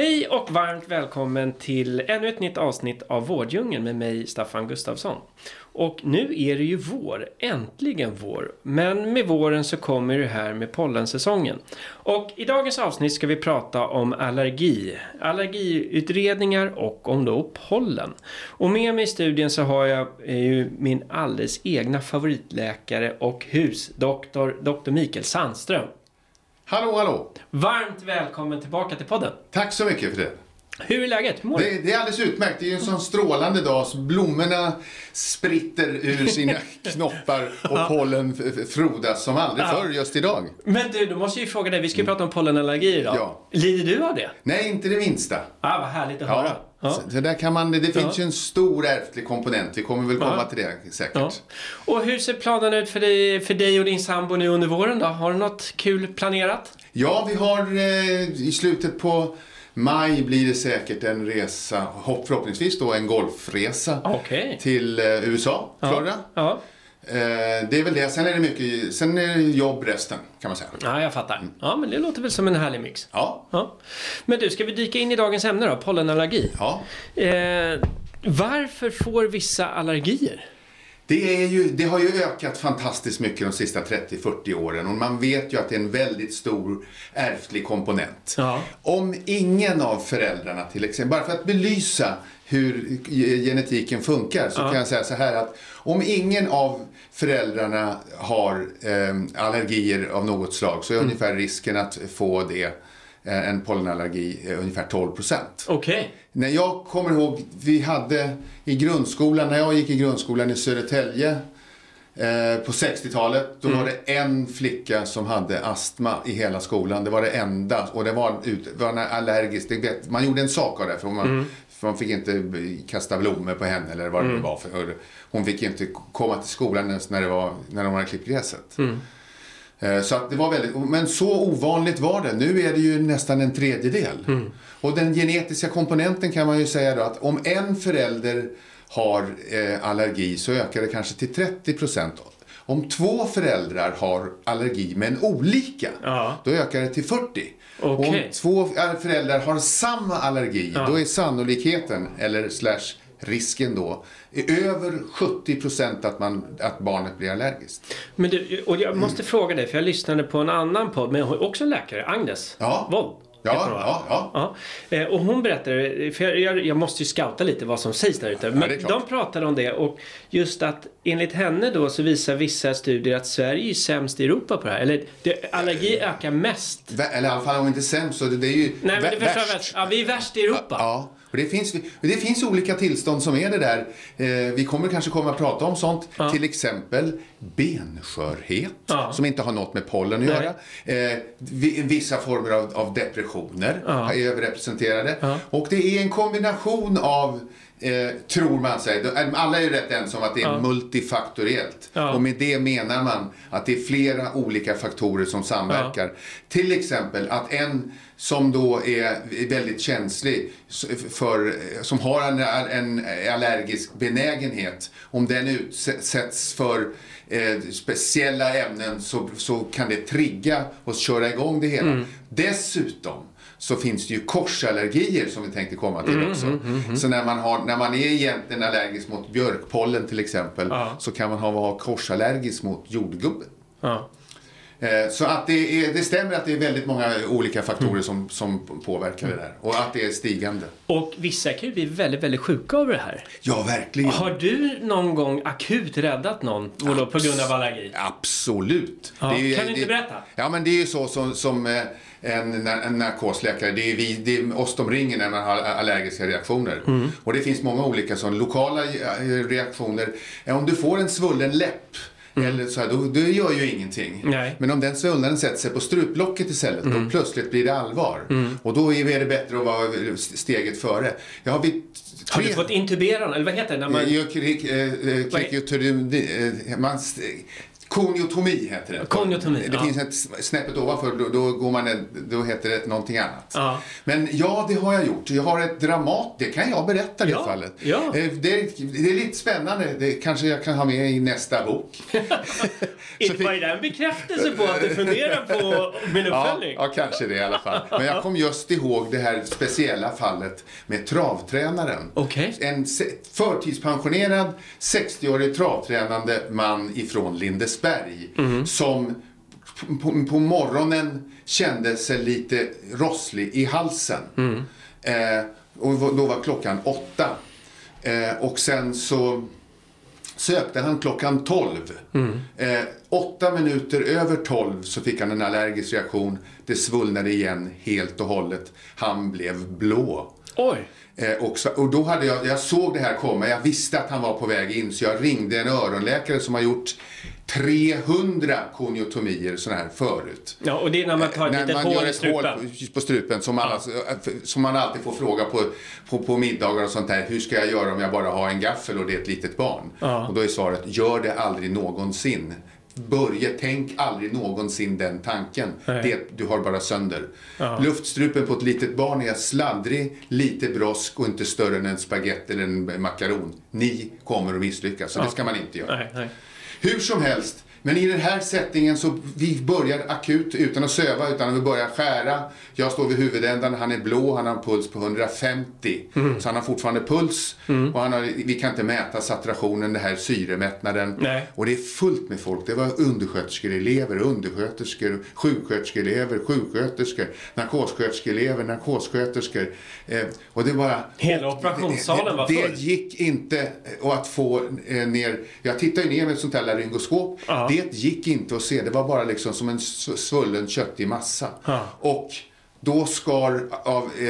Hej och varmt välkommen till ännu ett nytt avsnitt av Vårddjungeln med mig Staffan Gustafsson. Och nu är det ju vår, äntligen vår. Men med våren så kommer det här med pollensäsongen. Och i dagens avsnitt ska vi prata om allergi, allergiutredningar och om då pollen. Och med mig i studien så har jag eh, ju min alldeles egna favoritläkare och husdoktor, doktor Mikael Sandström. Hallå, hallå! Varmt välkommen tillbaka till podden. Tack så mycket för det. Hur är läget? Mår? Det, det är alldeles utmärkt. Det är en sån strålande dag så blommorna spritter ur sina knoppar och pollen frodas som aldrig Ja. förr just idag. Men du, då måste jag ju fråga dig. Vi ska ju prata om pollenallergi idag. Ja. Lider du av det? Nej, inte det minsta. Ah, vad härligt att höra. Ja. Ja. Så, där kan man, det finns Ja. ju en stor ärftlig komponent. Vi kommer väl komma Ja. till det säkert. Ja. Och hur ser planen ut för dig, för dig och din sambo nu under våren då? Har du något kul planerat? Ja, vi har eh, i slutet på maj blir det säkert en resa, hopp- förhoppningsvis då en golfresa Okej. till eh, USA, Florida. Ja. Eh, det är väl det. Sen är det mycket, sen är det jobb resten kan man säga. ja, jag fattar. Ja, men det låter väl som en härlig mix. Ja, Ja. Men du, ska vi dyka in i dagens ämne då? Pollenallergi. ja. Eh, varför får vissa allergier? Det, är ju, det har ju ökat fantastiskt mycket de sista 30-40 åren och man vet ju att det är en väldigt stor ärftlig komponent. Ja. Om ingen av föräldrarna till exempel, bara för att belysa hur genetiken funkar så Ja. kan jag säga så här att om ingen av föräldrarna har eh, allergier av något slag så är ungefär risken att få det, en pollenallergi, eh, ungefär 12 procent. Okej. När jag kommer ihåg, vi hade i grundskolan, när jag gick i grundskolan i Södertälje eh, på 60-talet, då var det en flicka som hade astma i hela skolan. Det var det enda. Och det var, ut, var en allergisk, det vet, man gjorde en sak av det. För man, för man fick inte kasta blommor på henne eller vad det nu var. För, hon fick inte komma till skolan ens när, det var, när de hade klippt gräset. Eh, Så att det var väldigt, men så ovanligt var det. Nu är det ju nästan en tredjedel. Och den genetiska komponenten kan man ju säga då att om en förälder har eh, allergi så ökar det kanske till 30 procent. Om två föräldrar har allergi men olika, Ja. då ökar det till 40. Och om två eh, föräldrar har samma allergi, Ja. då är sannolikheten, eller slash risken då, är över 70 procent att, man, att barnet blir allergiskt. Men du, och jag måste fråga dig, för jag lyssnade på en annan podd med också en läkare, Agnes Ja. Wold. Ja, ja, ja. Ja. Eh, Och hon berättade, för jag, jag, måste ju scouta lite vad som sägs där ute. Men de pratade om det och just att enligt henne då så visar vissa studier att Sverige är sämst i Europa på det här. Eller det, allergi ökar mest. Eller i alla fall om inte sämst så det, det är ju Nej men det förstår. Ja, vi är värst i Europa. Ja, och det finns, det finns olika tillstånd som är det där. Eh, vi kommer kanske komma att prata om sånt. Ja. Till exempel benskörhet, Ja. som inte har något med pollen att göra. Eh, vi- vissa former av, av depressioner Ja. är överrepresenterade. Och det är en kombination av Eh, tror man sig. Alla är ju rätt ense om att det är Ja. multifaktoriellt. Ja. Och med det menar man att det är flera olika faktorer som samverkar. Till exempel att en som då är väldigt känslig för, som har en, en allergisk benägenhet, om den utsätts för eh, speciella ämnen så, så kan det trigga och köra igång det hela. Dessutom så finns det ju korsallergier som vi tänkte komma till också. Så när man, har, när man är egentligen allergisk mot björkpollen till exempel Ja. så kan man ha, vara korsallergisk mot jordgubben. Ja. Eh, Så att det, är, det stämmer att det är väldigt många olika faktorer som, som påverkar det där. Och att det är stigande. Och vissa kan ju bli väldigt, väldigt sjuka av det här. Ja, verkligen. Har du någon gång akut räddat någon och då på grund av allergi? Absolut. Ja, ju- kan du inte det- berätta? Ja, men det är ju så som, som eh, en, en narkosläkare, det är, vi, det är oss de ringer när man har allergiska reaktioner. Och det finns många olika sån lokala eh, reaktioner. Eh, Om du får en svullen läpp eller så här, då, det gör ju ingenting. Nej. Men om den svullnaden sätter sig på struplocket istället, då plötsligt blir det allvar. Och då är det bättre att vara steget före. Jag har vid Har du fått intubera? Eller vad heter det? När man... Jag krik- eh, eh, man Koniotomi heter det. Koniotomi, Det ja. finns ett snäppet ovanför, då, då, går man, en- då heter det någonting annat. Ja. Men ja, det har jag gjort. Jag har ett dramat, det kan jag berätta i Ja, fallet. ja. Eh, Det, är, det är lite spännande, det kanske jag kan ha med i nästa bok. Inte var det en bekräftelse på att du funderar på min Ja, uppföljning? ja, kanske det i alla fall. Men jag kom just ihåg det här speciella fallet med travtränaren. Okej. En förtidspensionerad 60-årig travtränande man ifrån Lindesberg Mhm. som på, på morgonen kände sig lite rosslig i halsen. Mm. Eh, och då var klockan åtta. Eh, och sen så sökte han klockan 12. Eh, åtta minuter över 12 så fick han en allergisk reaktion. Det svullnade igen helt och hållet. Han blev blå. Oj. Eh, och, så, och då hade jag, jag såg det här komma, jag visste att han var på väg in så jag ringde en öronläkare som har gjort 300 koniotomier sådana här förut. Ja, och det är när man tar ett När litet man hål gör i ett strupen. hål på, på strupen som, alla, som man alltid får fråga på, på, på middagar och sånt där. Hur ska jag göra om jag bara har en gaffel och det är ett litet barn? Ja. Och då är svaret, gör det aldrig någonsin. Börje, tänk aldrig någonsin den tanken. Nej. Det, du har bara sönder. Ja. Luftstrupen på ett litet barn är sladdrig, lite brosk och inte större än en spagetti eller en makaron. Ni kommer att misslyckas, så det ska man inte göra. Nej, nej. Hur som helst, men i den här settingen så vi börjar akut utan att söva, utan vi börjar skära. Jag står vid huvudändan, han är blå, han har en puls på 150. Så han har fortfarande puls och han har, vi kan inte mäta saturationen, den här syremättnaden. Nej. Och det är fullt med folk. Det var undersköterskeelever, undersköterskor, sjuksköterskeelever, sjuksköterskor, narkossköterskeelever, narkossköterskor. Eh, och det var... Hela operationssalen var full. det gick inte att få eh, ner... Jag tittade ju ner med ett sånt här laryngoskop. Ja. Det gick inte att se. Det var bara liksom som en svullen köttig massa. Ja. Och då skar av, eh,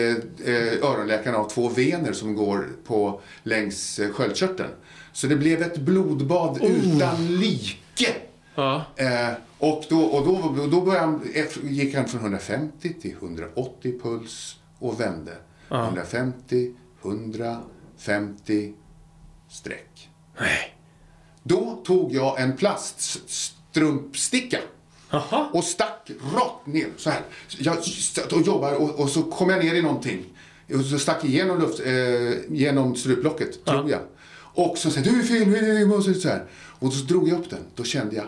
eh, öronläkaren av två vener som går på längs eh, sköldkörteln. Så det blev ett blodbad Oh. utan like. Ja. Eh, och då, och då, då började han, efter- gick han från 150 till 180 puls och vände. 150, 150, streck. Nej. Då tog jag en plaststrumpsticka Jaha. och stack rakt ner så här. Jag och jobbade och, och så kom jag ner i någonting. Och så stack igenom, luft, eh, genom struplocket, tror jag. Och så sa du är fel, du är fel, så här. Och så drog jag upp den. Då kände jag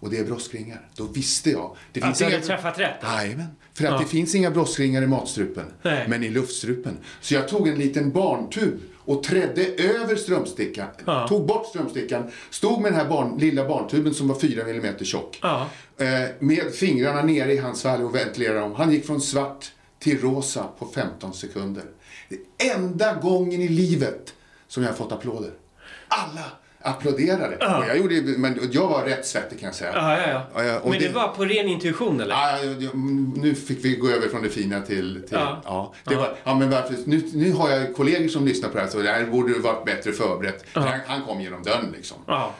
och det är broskringar. Då visste jag. Det Att du hade träffat rätt? Jajamän. För att Ja. det finns inga broskringar i matstrupen. Nej. Men i luftstrupen. Så jag tog en liten barntub och trädde över strömstickan. Ja. Tog bort strömstickan. Stod med den här barn, lilla barntuben som var 4 mm tjock. Ja. Eh, med fingrarna nere i hans svalg och ventilerade dem. Han gick från svart till rosa på 15 sekunder. Det enda gången i livet som jag har fått applåder. Alla applåderade. Ja. Och jag, gjorde, men jag var rätt svettig kan jag säga. Ja, ja, ja. Ja, ja, och Men det... det- var på ren intuition eller? Ja, ja, ja, nu fick vi gå över från det fina till... till Ja. ja. det Ja. Var, ja, men varför, nu, nu har jag kollegor som lyssnar på det här så det här borde varit bättre förberett. För Han, han kom genom dörren liksom. Ja.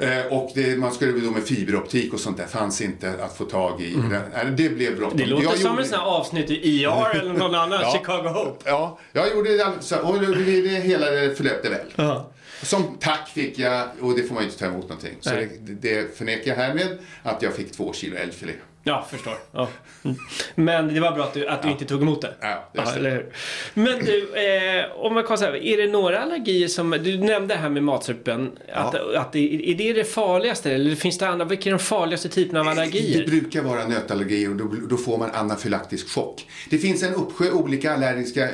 Eh, och det, man skulle då med fiberoptik och sånt där fanns inte att få tag i. Det, nej, det blev bråttom. Mm. Det låter Jag som gjorde- en sån här avsnitt i ER eller någon annan Ja. Chicago Hope. Ja, jag gjorde det, och det, det, det hela förlöpte väl. Ja. Som tack fick jag, och det får man ju inte ta emot någonting, så det, det förnekar jag härmed, att jag fick två kilo älgfilé. Ja, förstår. Ja. Mm. Men det var bra att du, att du inte tog emot det. Ja, det Ja, eller hur? Men du, eh, om man kan säga, är det några allergier som... Du nämnde här med matsuppen. Att, att är det det farligaste? Eller finns det andra? Vilka är de farligaste typerna av allergier? Det brukar vara nötallergier och då, då får man anafylaktisk chock. Det finns en uppsjö olika allergiska eh,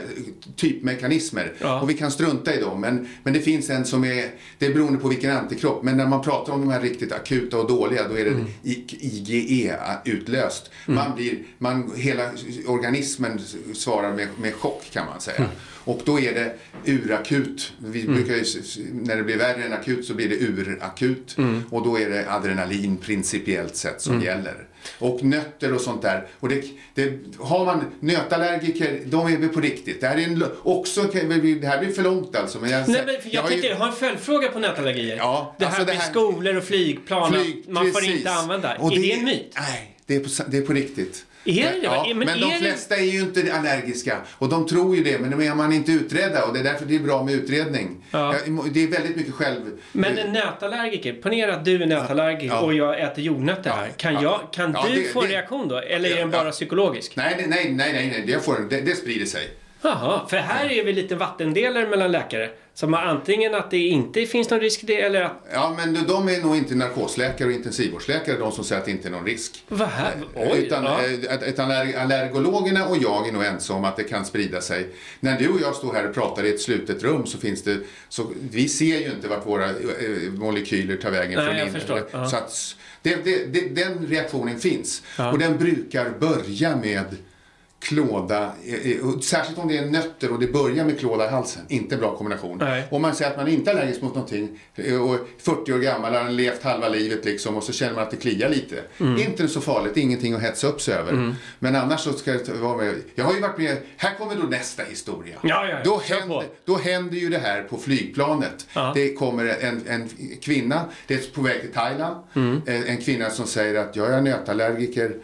typmekanismer Ja. och vi kan strunta i dem. Men, men det finns en som är, det är beroende på vilken antikropp. Men när man pratar om de här riktigt akuta och dåliga då är det Mm. IgE, utlöst. Man blir, man, hela organismen svarar med, med chock kan man säga. Och då är det urakut. Vi brukar ju, när det blir värre än akut så blir det urakut. Och då är det adrenalin principiellt sett som gäller. Och nötter och sånt där. Och det, det, har man nötallergiker, de är vi på riktigt. Det här, är en, också, det här blir för långt alltså. Men jag, Nej, men jag, har tänkte, ju- jag har en följdfråga på nötallergier. Ja, det här alltså det med här- skolor och flygplan, Flyg, man får precis. inte använda. Och är det en myt? Nej, det är på, det är på riktigt. Är det ja, Men men, de flesta är ju inte allergiska. Och de tror ju det, men de är man inte utredda. Och det är därför det är bra med utredning. Ja. Det är väldigt mycket själv... Men en nötallergiker, ponera att du är nötallergiker Ja. och jag äter jordnötter här. Kan, Ja. jag, kan du det- få en det- reaktion då? Eller är den bara psykologisk? Nej, nej, nej, nej, nej, nej. Det, får, det, det sprider sig. Jaha, för här är vi lite vattendelare mellan läkare. Som har antingen att det inte finns någon risk i det eller att... Ja, men de är nog inte narkosläkare och intensivvårdsläkare, de som säger att det inte är någon risk. Här? Oj, utan ja. eh, utan aller- allergologerna och jag är nog ense om att det kan sprida sig. När du och jag står här och pratar i ett slutet rum så finns det, så vi ser ju inte vart våra eh, molekyler tar vägen Nej, från jag inne. förstår. Ja. Så att det, det, det, den reaktionen finns. Ja. Och den brukar börja med klåda, särskilt om det är nötter och det börjar med klåda i halsen. Inte en bra kombination. Nej. Om man säger att man inte är allergisk mot någonting eh, och 40 år gammal, har levt halva livet liksom och så känner man att det kliar lite. Mm. Inte så farligt, ingenting att hetsa upp sig över. Men annars så ska det vara med. Jag har ju varit med, här kommer då nästa historia. Ja, ja. Då, händer, då händer ju det här på flygplanet. Ja. Det kommer en, en kvinna, det är på väg till Thailand, Mm. Eh, en kvinna som säger att jag är nötallergiker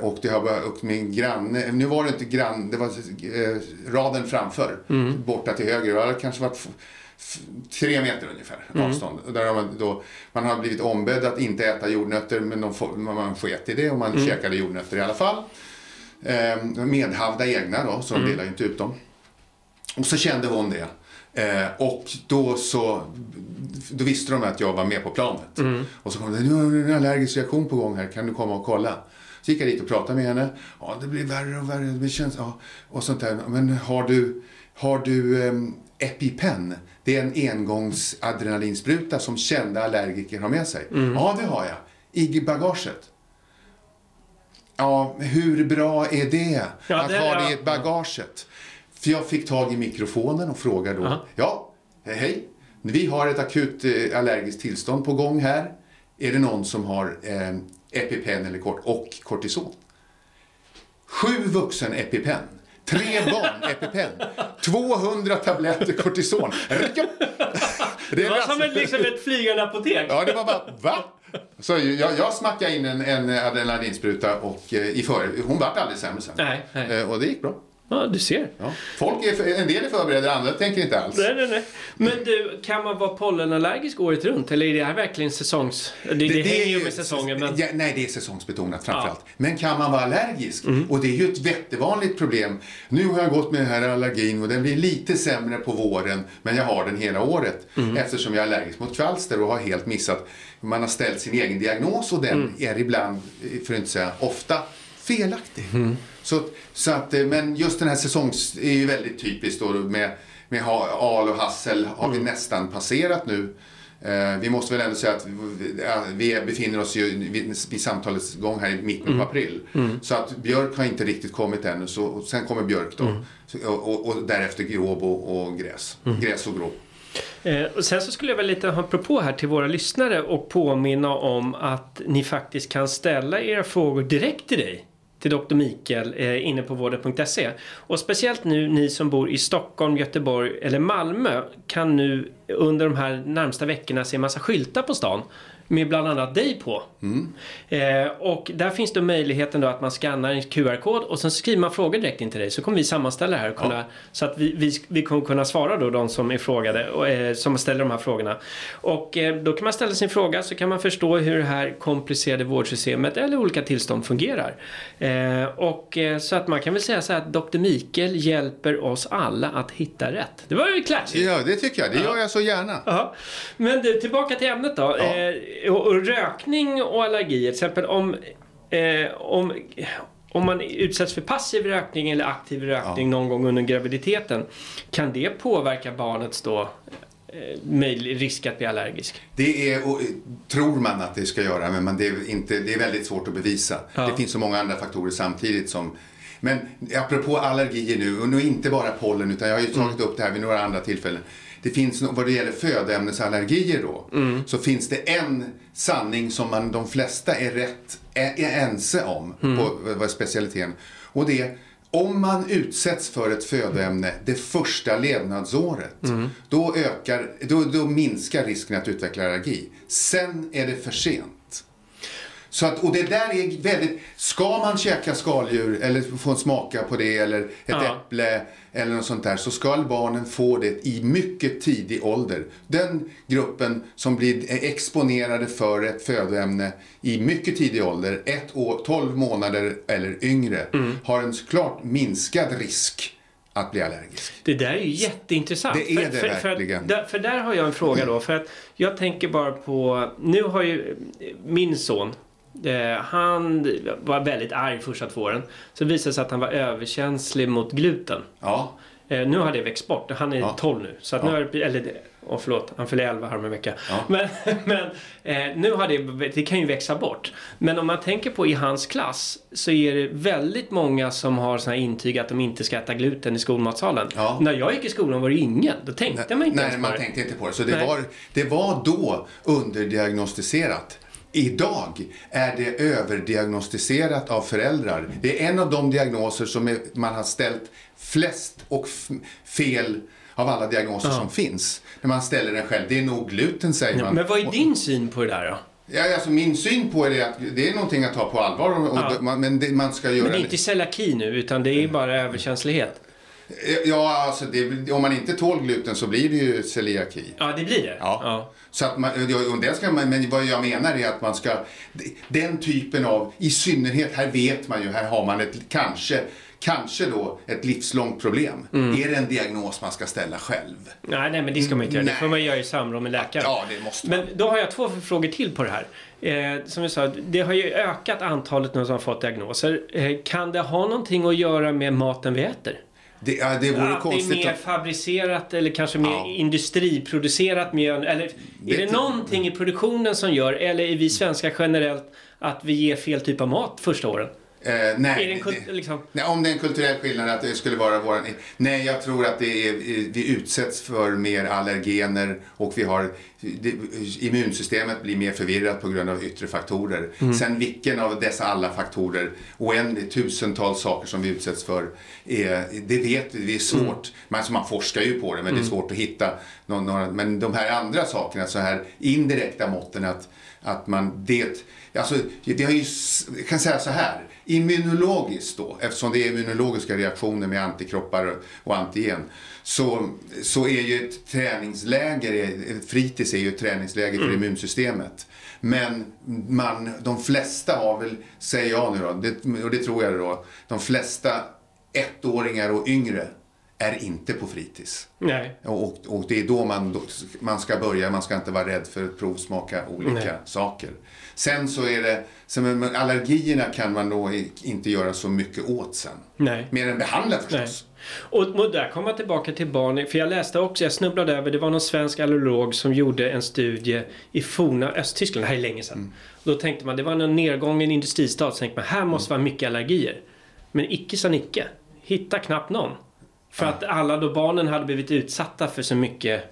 och det har bara, och min granne, nu var det inte grann, det var eh, raden framför, Mm. borta till höger, det hade kanske varit tre meter ungefär Mm. avstånd. Där har man, då, man har blivit ombedd att inte äta jordnötter men de får, man sket i det och man Mm. käkade jordnötter i alla fall. Eh, medhavda egna då, så de Mm. delar ju inte ut dem. Och så kände hon det. Eh, och då så då visste de att jag var med på planet. Mm. Och så kom det, nu har du en allergisk reaktion på gång här, kan du komma och kolla? Så gick jag dit och pratade med henne. Ja, det blir värre och värre. Det känns, ja. Och sånt där. Men har du, har du ehm, EpiPen? Det är en engångs adrenalinspruta som kända allergiker har med sig. Mm. Ja, det har jag. I bagaget. Ja, hur bra är det? Ja, att det- ha det i bagaget. För jag fick tag i mikrofonen och frågade då. Aha. Ja, hej. Vi har ett akut eh, allergiskt tillstånd på gång här. Är det någon som har eh, EpiPen eller kort och kortison? Sju vuxen EpiPen. Tre barn EpiPen. 200 tabletter kortison. Det var som ett, liksom ett flygande apotek. Ja, det var bara, va? Så jag, jag smackade in en, en adrenalinspruta och eh, i för, hon vart aldrig sämre sen. Nej, nej. Eh, och det gick bra. Ja, du ser. Ja. Folk är, en del är förberedda, andra tänker inte alls. Nej, nej, nej. Men du, kan man vara pollenallergisk året runt? Eller är det här verkligen säsongs... Det, det, hänger ju med säsongen, men... Ja, nej, det är säsongsbetonat framförallt. Ja. Men kan man vara allergisk? Och det är ju ett jättevanligt problem. Nu har jag gått med den här allergin och den blir lite sämre på våren, men jag har den hela året. Eftersom jag är allergisk mot kvalster och har helt missat. Man har ställt sin egen diagnos och den är ibland, för att inte säga ofta, felaktig. Så, så att, eh, men just den här säsongs är ju väldigt typiskt då med, med al och hassel har vi nästan passerat nu. Eh, vi måste väl ändå säga att vi, vi befinner oss ju vid, vid samtalets gång här i mitten på april. Så att björk har inte riktigt kommit ännu. Så, och sen kommer björk då. Så, och, och, därefter gråb och, gräs. Gräs och grå. Eh, och sen så skulle jag väl lite ha propå här till våra lyssnare och påminna om att ni faktiskt kan ställa era frågor direkt till dig. Till Dr. Mikael eh, inne på vården.se. Och speciellt nu ni som bor i Stockholm, Göteborg eller Malmö kan nu under de här närmsta veckorna se massa skyltar på stan. Med bland annat dig på. Eh, och där finns då möjligheten då att man skannar en QR-kod och sen skriver man frågor direkt in till dig. Så kommer vi sammanställa här och kunna, så att vi, vi, vi kommer kunna svara då de som är frågade och eh, som ställer de här frågorna. Och eh, då kan man ställa sin fråga så kan man förstå hur det här komplicerade vårdsystemet eller olika tillstånd fungerar. Eh, och eh, så att man kan väl säga så här att Dr. Mikael hjälper oss alla att hitta rätt. Det var ju klatschigt. Ja, det tycker jag. Det gör jag så gärna. Ja. Men du, tillbaka till ämnet då. Ja. Eh, och, rökning och allergier. Till exempel om, eh, om, om man utsätts för passiv rökning eller aktiv rökning någon gång under graviditeten. Kan det påverka barnets då eh, möjlig risk att bli allergisk? Det är, och, tror man att det ska göra, men man, det, är inte, det är väldigt svårt att bevisa. Ja. Det finns så många andra faktorer samtidigt som men apropå allergier nu, och nu inte bara pollen, utan jag har ju tagit upp det här vid några andra tillfällen. Det finns, vad det gäller födoämnesallergier då, så finns det en sanning som man, de flesta är rätt är, är ense om på vad specialiteten. Och det är om man utsätts för ett födoämne det första levnadsåret, då, ökar, då, då minskar risken att utveckla allergi. Sen är det för sent. Så att, och det där är väldigt, ska man käka skaldjur eller få smaka på det eller ett Ja. äpple eller något sånt där så ska barnen få det i mycket tidig ålder. Den gruppen som blir exponerade för ett födoämne i mycket tidig ålder, ett år, 12 månader eller yngre, har en klart minskad risk att bli allergisk. Det där är ju jätteintressant. Det är det för, verkligen. För, där, för där har jag en fråga då. För att jag tänker bara på... Nu har ju min son... Eh, han var väldigt arg första två åren. Så visade det sig att han var överkänslig mot gluten. Ja, Eh, nu har det växt bort. Han är Ja. 12 nu. Så att Ja. nu har eller, åh förlåt, han fyller 11 här om en vecka. Ja. Men, men eh, nu har det, det kan ju växa bort. Men om man tänker på i hans klass så är det väldigt många som har såna intyg att de inte ska äta gluten i skolmatsalen. Ja. När jag gick i skolan var det ingen. Då tänkte man inte Nej, ens på man det. tänkte inte på det. Så det Nej. var, det var då underdiagnostiserat. Idag är det överdiagnostiserat av föräldrar. Det är en av de diagnoser som är, man har ställt flest och fel av alla diagnoser Ja. som finns. När man ställer den själv. Det är nog gluten säger man. Men vad är din syn på det där då? Ja, alltså min syn på det är att det är någonting att ta på allvar. Och Ja. man, men det, man ska göra Men det är inte celiaki nu utan det är bara överkänslighet. Ja, alltså det, om man inte tål gluten så blir det ju celiaki. Ja, det blir det. Ja. Så att man, och det ska man, men vad jag menar är att man ska, den typen av, i synnerhet, här vet man ju, här har man ett, kanske, kanske då ett livslångt problem. Mm. Är det en diagnos man ska ställa själv? Nej, nej, men det ska man inte göra. Det Nej. får man göra i samråd med läkaren. Ja, det måste man. Men då har jag två frågor till på det här. Eh, som jag sa, det har ju ökat antalet nu som har fått diagnoser. Eh, kan det ha någonting att göra med maten vi äter? Det, ja, det vore Att det är konstigt mer att... fabricerat eller kanske mer Ja. industriproducerat? Mer, eller Det- är det någonting i produktionen som gör, eller är vi svenskar generellt, att vi ger fel typ av mat första åren? Eh, nej, det liksom, Nej, om det är en kulturell skillnad att det skulle vara våran... Nej, jag tror att det är, vi utsätts för mer allergener och vi har... Det, immunsystemet blir mer förvirrat på grund av yttre faktorer. Sen vilken av dessa alla faktorer, oändligt tusentals saker som vi utsätts för, är, det vet vi, det är svårt. Man, alltså man forskar ju på det, men det är svårt att hitta någon, några... Men de här andra sakerna, så här indirekta måtten att, att man... Det, alltså, det har ju, jag kan säga så här, immunologiskt då, eftersom det är immunologiska reaktioner med antikroppar och- antigen, så, så är ju ett träningsläger, ett fritids är ju ett träningsläger för immunsystemet. Men man, de flesta har väl, säger jag nu då, det, och det tror jag då, de flesta ettåringar och yngre är inte på fritids. nej. Och, och det är då man, man ska börja, man ska inte vara rädd för att provsmaka olika Nej. saker. Sen så är det, med allergierna kan man då i- inte göra så mycket åt sen. Nej. Mer än behandla förstås. Och, och där kommer jag tillbaka till barn. För jag läste också, jag snubblade över, det var någon svensk allergolog som gjorde en studie i forna Östtyskland, det här är länge sedan. Då tänkte man, det var någon nedgången industristad, så tänkte man, här måste vara mycket allergier. Men icke sa Nicke. Hitta knappt någon. För att alla då barnen hade blivit utsatta för så mycket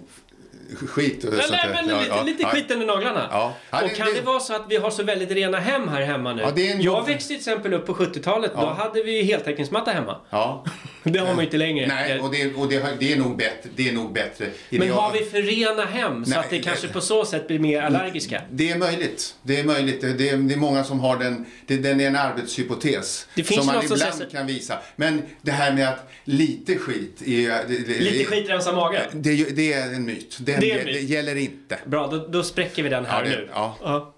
Skit och Nej, sånt där. men Ja, lite, ja, lite ja. skit under naglarna. Ja. Ja, och det- kan det- det... vara så att vi har så väldigt rena hem här hemma nu? Ja, en jag växte till exempel upp på 70-talet. Då Ja. hade vi ju heltäckningsmatta hemma. Ja. Det har man ju inte längre. Nej, och, det, och det, det, är nog bättre, det är nog bättre. Men Ideal- har vi för rena hem så Nej, att det kanske nej. på så sätt blir mer allergiska? Det är möjligt. Det är möjligt. Det är, det är många som har den. Det, den är en arbetshypotes. Det finns som man som ibland säger- kan visa. Men det här med att lite skit är... Lite skit rensar magen. Det är en myt. Den, Det är det gäller inte. Bra, då, då spräcker vi den här Ja, det- nu. ja.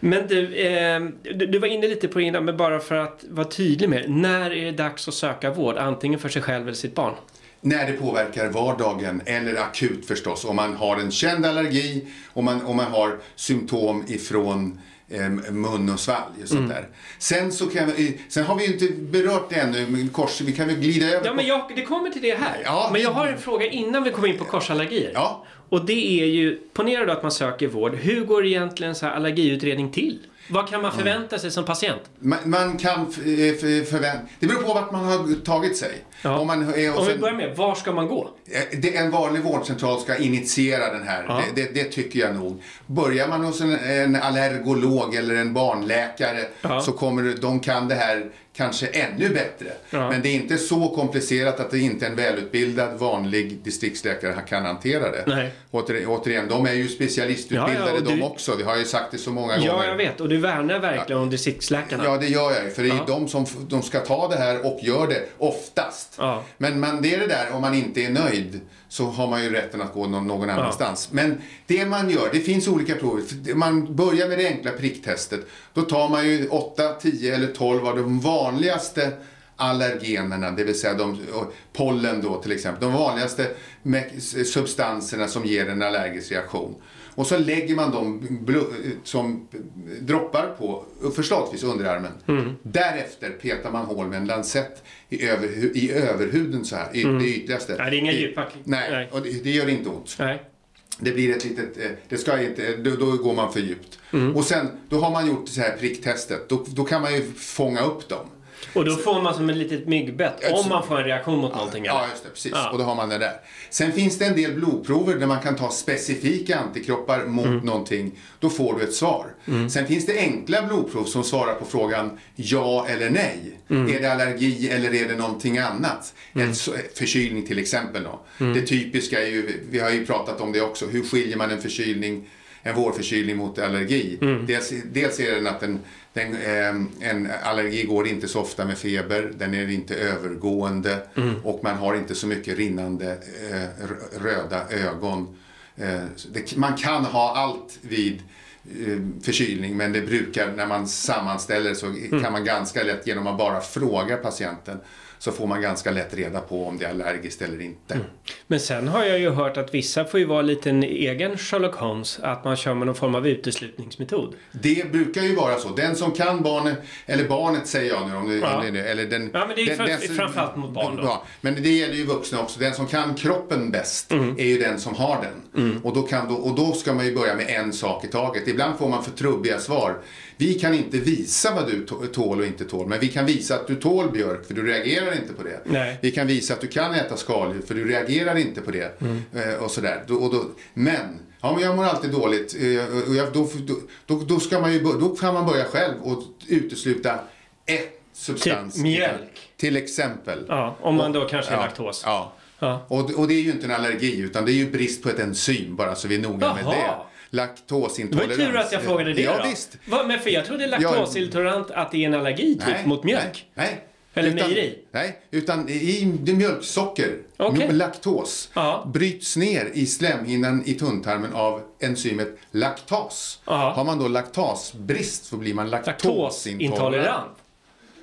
Men du, eh, du, du var inne lite på det innan, men bara för att vara tydlig med. När är det dags att söka vård? Antingen för sig själv eller sitt barn? När det påverkar vardagen eller akut förstås. Om man har en känd allergi, om man, om man har symptom ifrån eh, mun och svalg och sånt där. Sen, så kan vi, sen har vi ju inte berört det ännu, men kors, vi kan väl glida över Ja, men jag, det kommer till det här. Ja, men jag har en fråga innan vi kommer in på korsallergier. Ja. Och det är ju, ponera då att man söker vård. Hur går egentligen så här allergiutredning till? Vad kan man förvänta sig som patient? Man, man kan f- förvänta... Det beror på vart man har tagit sig. Ja. Om, man är, och Om vi börjar med, var ska man gå? Eh, Det, en vanlig vårdcentral ska initiera den här. Ja. Det, det, det tycker jag nog. Börjar man hos en, en allergolog eller en barnläkare Ja. så kommer de kan det här kanske ännu bättre. Ja. Men det är inte så komplicerat att det inte en välutbildad vanlig distriktsläkare kan hantera det. Nej. Åter, återigen, de är ju specialistutbildade Ja, ja, de du- också. Vi har ju sagt det så många Ja, gånger. jag vet. Och du värnar verkligen om distriktsläkarna. Ja, det gör jag ju. För det är Ja. de som de ska ta det här och gör det oftast. Ja. Men man, det är det där, om man inte är nöjd så har man ju rätten att gå någon, någon annanstans. Men det man gör, det finns olika prover. Man börjar med det enkla pricktestet. Då tar man ju 8, 10 eller 12 av de vanligaste allergenerna, det vill säga de, pollen då till exempel. De vanligaste substanserna som ger en allergisk reaktion. Och så lägger man dem som droppar på förslagsvis underarmen. Därefter petar man hål med en lansett i, överhu- i överhuden så här, i det ytligaste. Nej, det är inga djupa- Nej, nej. och det, det gör inte ont. Nej. Det blir ett litet, eh, det ska inte, då, då går man för djupt. Mm. Och sen, då har man gjort så här pricktestet. Då, då kan man ju fånga upp dem. Och då får man som ett litet myggbett Ja, om man får en reaktion mot någonting. Ja, eller? just det. Precis. Ja. Och då har man det där. Sen finns det en del blodprover där man kan ta specifika antikroppar mot Mm. någonting. Då får du ett svar. Sen finns det enkla blodprov som svarar på frågan ja eller nej. Mm. Är det allergi eller är det någonting annat? En så- förkylning till exempel. Då. Mm. Det typiska är ju, vi har ju pratat om det också, hur skiljer man en förkylning en vårförkylning mot allergi. Mm. Dels, dels är den att den, den, eh, en allergi går inte så ofta med feber, den är inte övergående Mm. och man har inte så mycket rinnande eh, röda ögon. Eh, det, man kan ha allt vid eh, förkylning men det brukar, när man sammanställer så Mm. kan man ganska lätt genom att bara fråga patienten så får man ganska lätt reda på om det är allergiskt eller inte. Men sen har jag ju hört att vissa får ju vara lite en egen Sherlock Holmes. Att man kör med någon form av uteslutningsmetod. Det brukar ju vara så. Den som kan barnet, eller barnet säger jag nu om det, Ja. eller den... Ja, men det är den, fram- den- framförallt mot barn då. Ja, men det gäller ju vuxna också. Den som kan kroppen bäst Mm. är ju den som har den. Och, då kan och då ska man ju börja med en sak i taget. Ibland får man för trubbiga svar. Vi kan inte visa vad du tål och inte tål, men vi kan visa att du tål björk för du reagerar inte på det. Nej. Vi kan visa att du kan äta skaldjur för du reagerar inte på det. Mm. Eh, och sådär. Och då, men, ja men jag mår alltid dåligt. Eh, och jag, då, då, då, ska man ju, då kan man börja själv och utesluta ett substans. Typ mjölk. Till exempel. Ja, om man då kanske är Ja, laktos. Ja. Ja. Och, och det är ju inte en allergi utan det är ju brist på ett enzym bara så vi är noga med Jaha. Det. Det var Laktosintolerans. tur att jag frågade det Ja då. visst. Va, men för jag trodde laktosintolerant att det är en allergi typ mot mjölk. Nej. nej. Eller utan, mejeri? Nej, utan i det mjölksocker, Okej. laktos, Ja. bryts ner i slemhinnan i tunntarmen av enzymet laktas. Ja. Har man då laktasbrist så blir man laktosintolerant.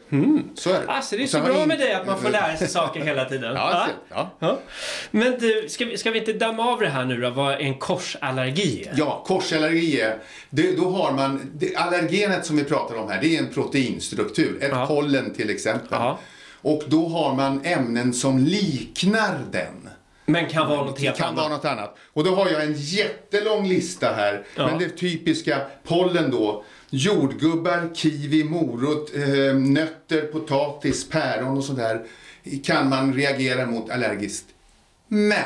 Laktosintolerant. Så är det. Alltså det är så har bra med dig att man får lära sig saker hela tiden. Ja, ja. Ja. Men du, ska vi, ska vi inte damma av det här nu då, vad en korsallergi är? Ja, korsallergi är, det, då har man, det, allergenet som vi pratar om här, det är en proteinstruktur. Ett Ja. pollen till exempel. Ja. Och då har man ämnen som liknar den. Men kan vara något Det helt kan annat. vara något annat. Och då har jag en jättelång lista här. Ja. Men det typiska pollen då. Jordgubbar, kiwi, morot, eh, nötter, potatis, päron och sådär kan man reagera mot allergiskt. Men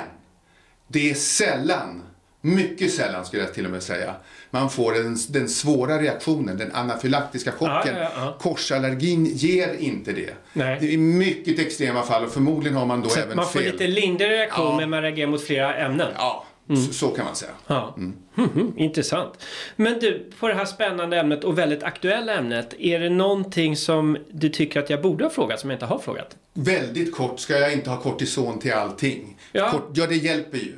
det är sällan, mycket sällan skulle jag till och med säga, man får den, den svåra reaktionen, den anafylaktiska chocken. Ja, ja, ja. Korsallergin ger inte det. Nej. Det är mycket extrema fall och förmodligen har man då Så även att man får fel. lite lindrigare reaktion men man reagerar mot flera ämnen. Ja, Mm. så, så kan man säga. Ja. Mhm, intressant. Men du, på det här spännande ämnet och väldigt aktuella ämnet. Är det någonting som du tycker att jag borde ha frågat som jag inte har frågat? Väldigt kort ska jag inte ha kortison till allting. Ja. Kort, ja, det hjälper ju.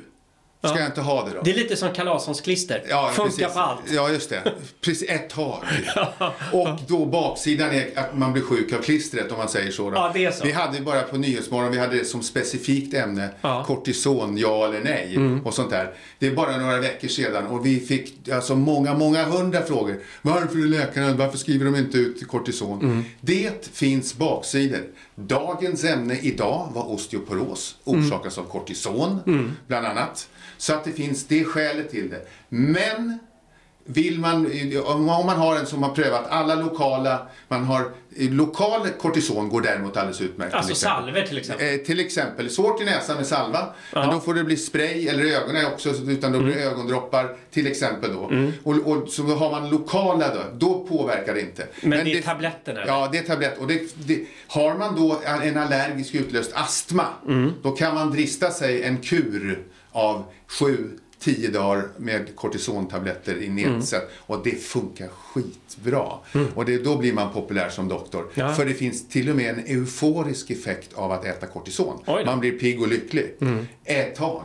Ska Ja. jag inte ha det då? Det är lite som Karlssons klister. Ja, Funkar precis. på allt. Ja, just det. Precis, ett tag. Och då baksidan är att man blir sjuk av klistret om man säger så. Då. Ja, det är så. Vi hade bara på Nyhetsmorgon, vi hade det som specifikt ämne, Ja. Mm. kortison, ja eller nej och sånt där. Det är bara några veckor sedan och vi fick alltså många, många hundra frågor. Varför är läkarna, varför skriver de inte ut kortison? Mm. Det finns baksidor. Dagens ämne idag var osteoporos, orsakas av kortison Mm. bland annat. Så att det finns det skälet till det. Men vill man, om man har en som har prövat alla lokala, man har lokal kortison går däremot alldeles utmärkt. till Alltså exempel. salver till exempel. Eh, till exempel, svårt i näsan med salva, men då får det bli spray eller ögonen också, utan då blir det Mm. ögondroppar till exempel då. Och, och så har man lokala då, då påverkar det inte. Men det är tabletterna, eller? Ja, det är tablett. Och det, det, har man då en allergisk utlöst astma, Mm. då kan man drista sig en kur av sju 10 dagar med kortisontabletter i nedsatt och det funkar skitbra. Och det, då blir man populär som doktor. Mm. Ja. För det finns till och med en euforisk effekt av att äta kortison. Mm. Man blir pigg och lycklig. Ett tag.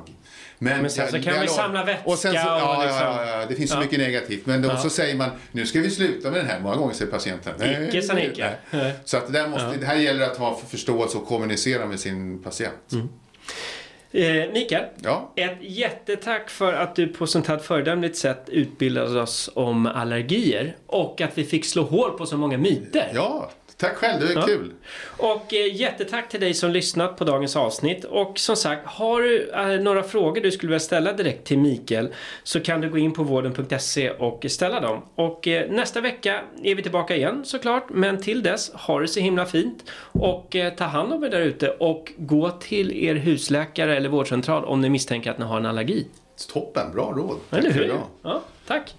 Men sen så kan vi samla vätska och så, och ja, liksom- ja, ja, det finns så mycket negativt. Men då så säger man, nu ska vi sluta med den här. Många gånger säger patienten, nej. Icke sa. Så att det, där måste, det här gäller att ha förståelse och kommunicera med sin patient. Mm. Eh, Mikael, Ja. ett jättetack för att du på sånt här föredömligt sätt utbildade oss om allergier och att vi fick slå hål på så många myter. ja, tack själv. Det var Ja. kul. Och eh, jättetack till dig som lyssnat på dagens avsnitt. Och som sagt, har du eh, några frågor du skulle vilja ställa direkt till Mikael så kan du gå in på vården.se och ställa dem. Och eh, nästa vecka är vi tillbaka igen såklart. Men till dess, ha det så himla fint och eh, ta hand om er där ute och gå till er husläkare eller vårdcentral om ni misstänker att ni har en allergi. Toppen, bra råd. Tack Eller hur? Ja, tack.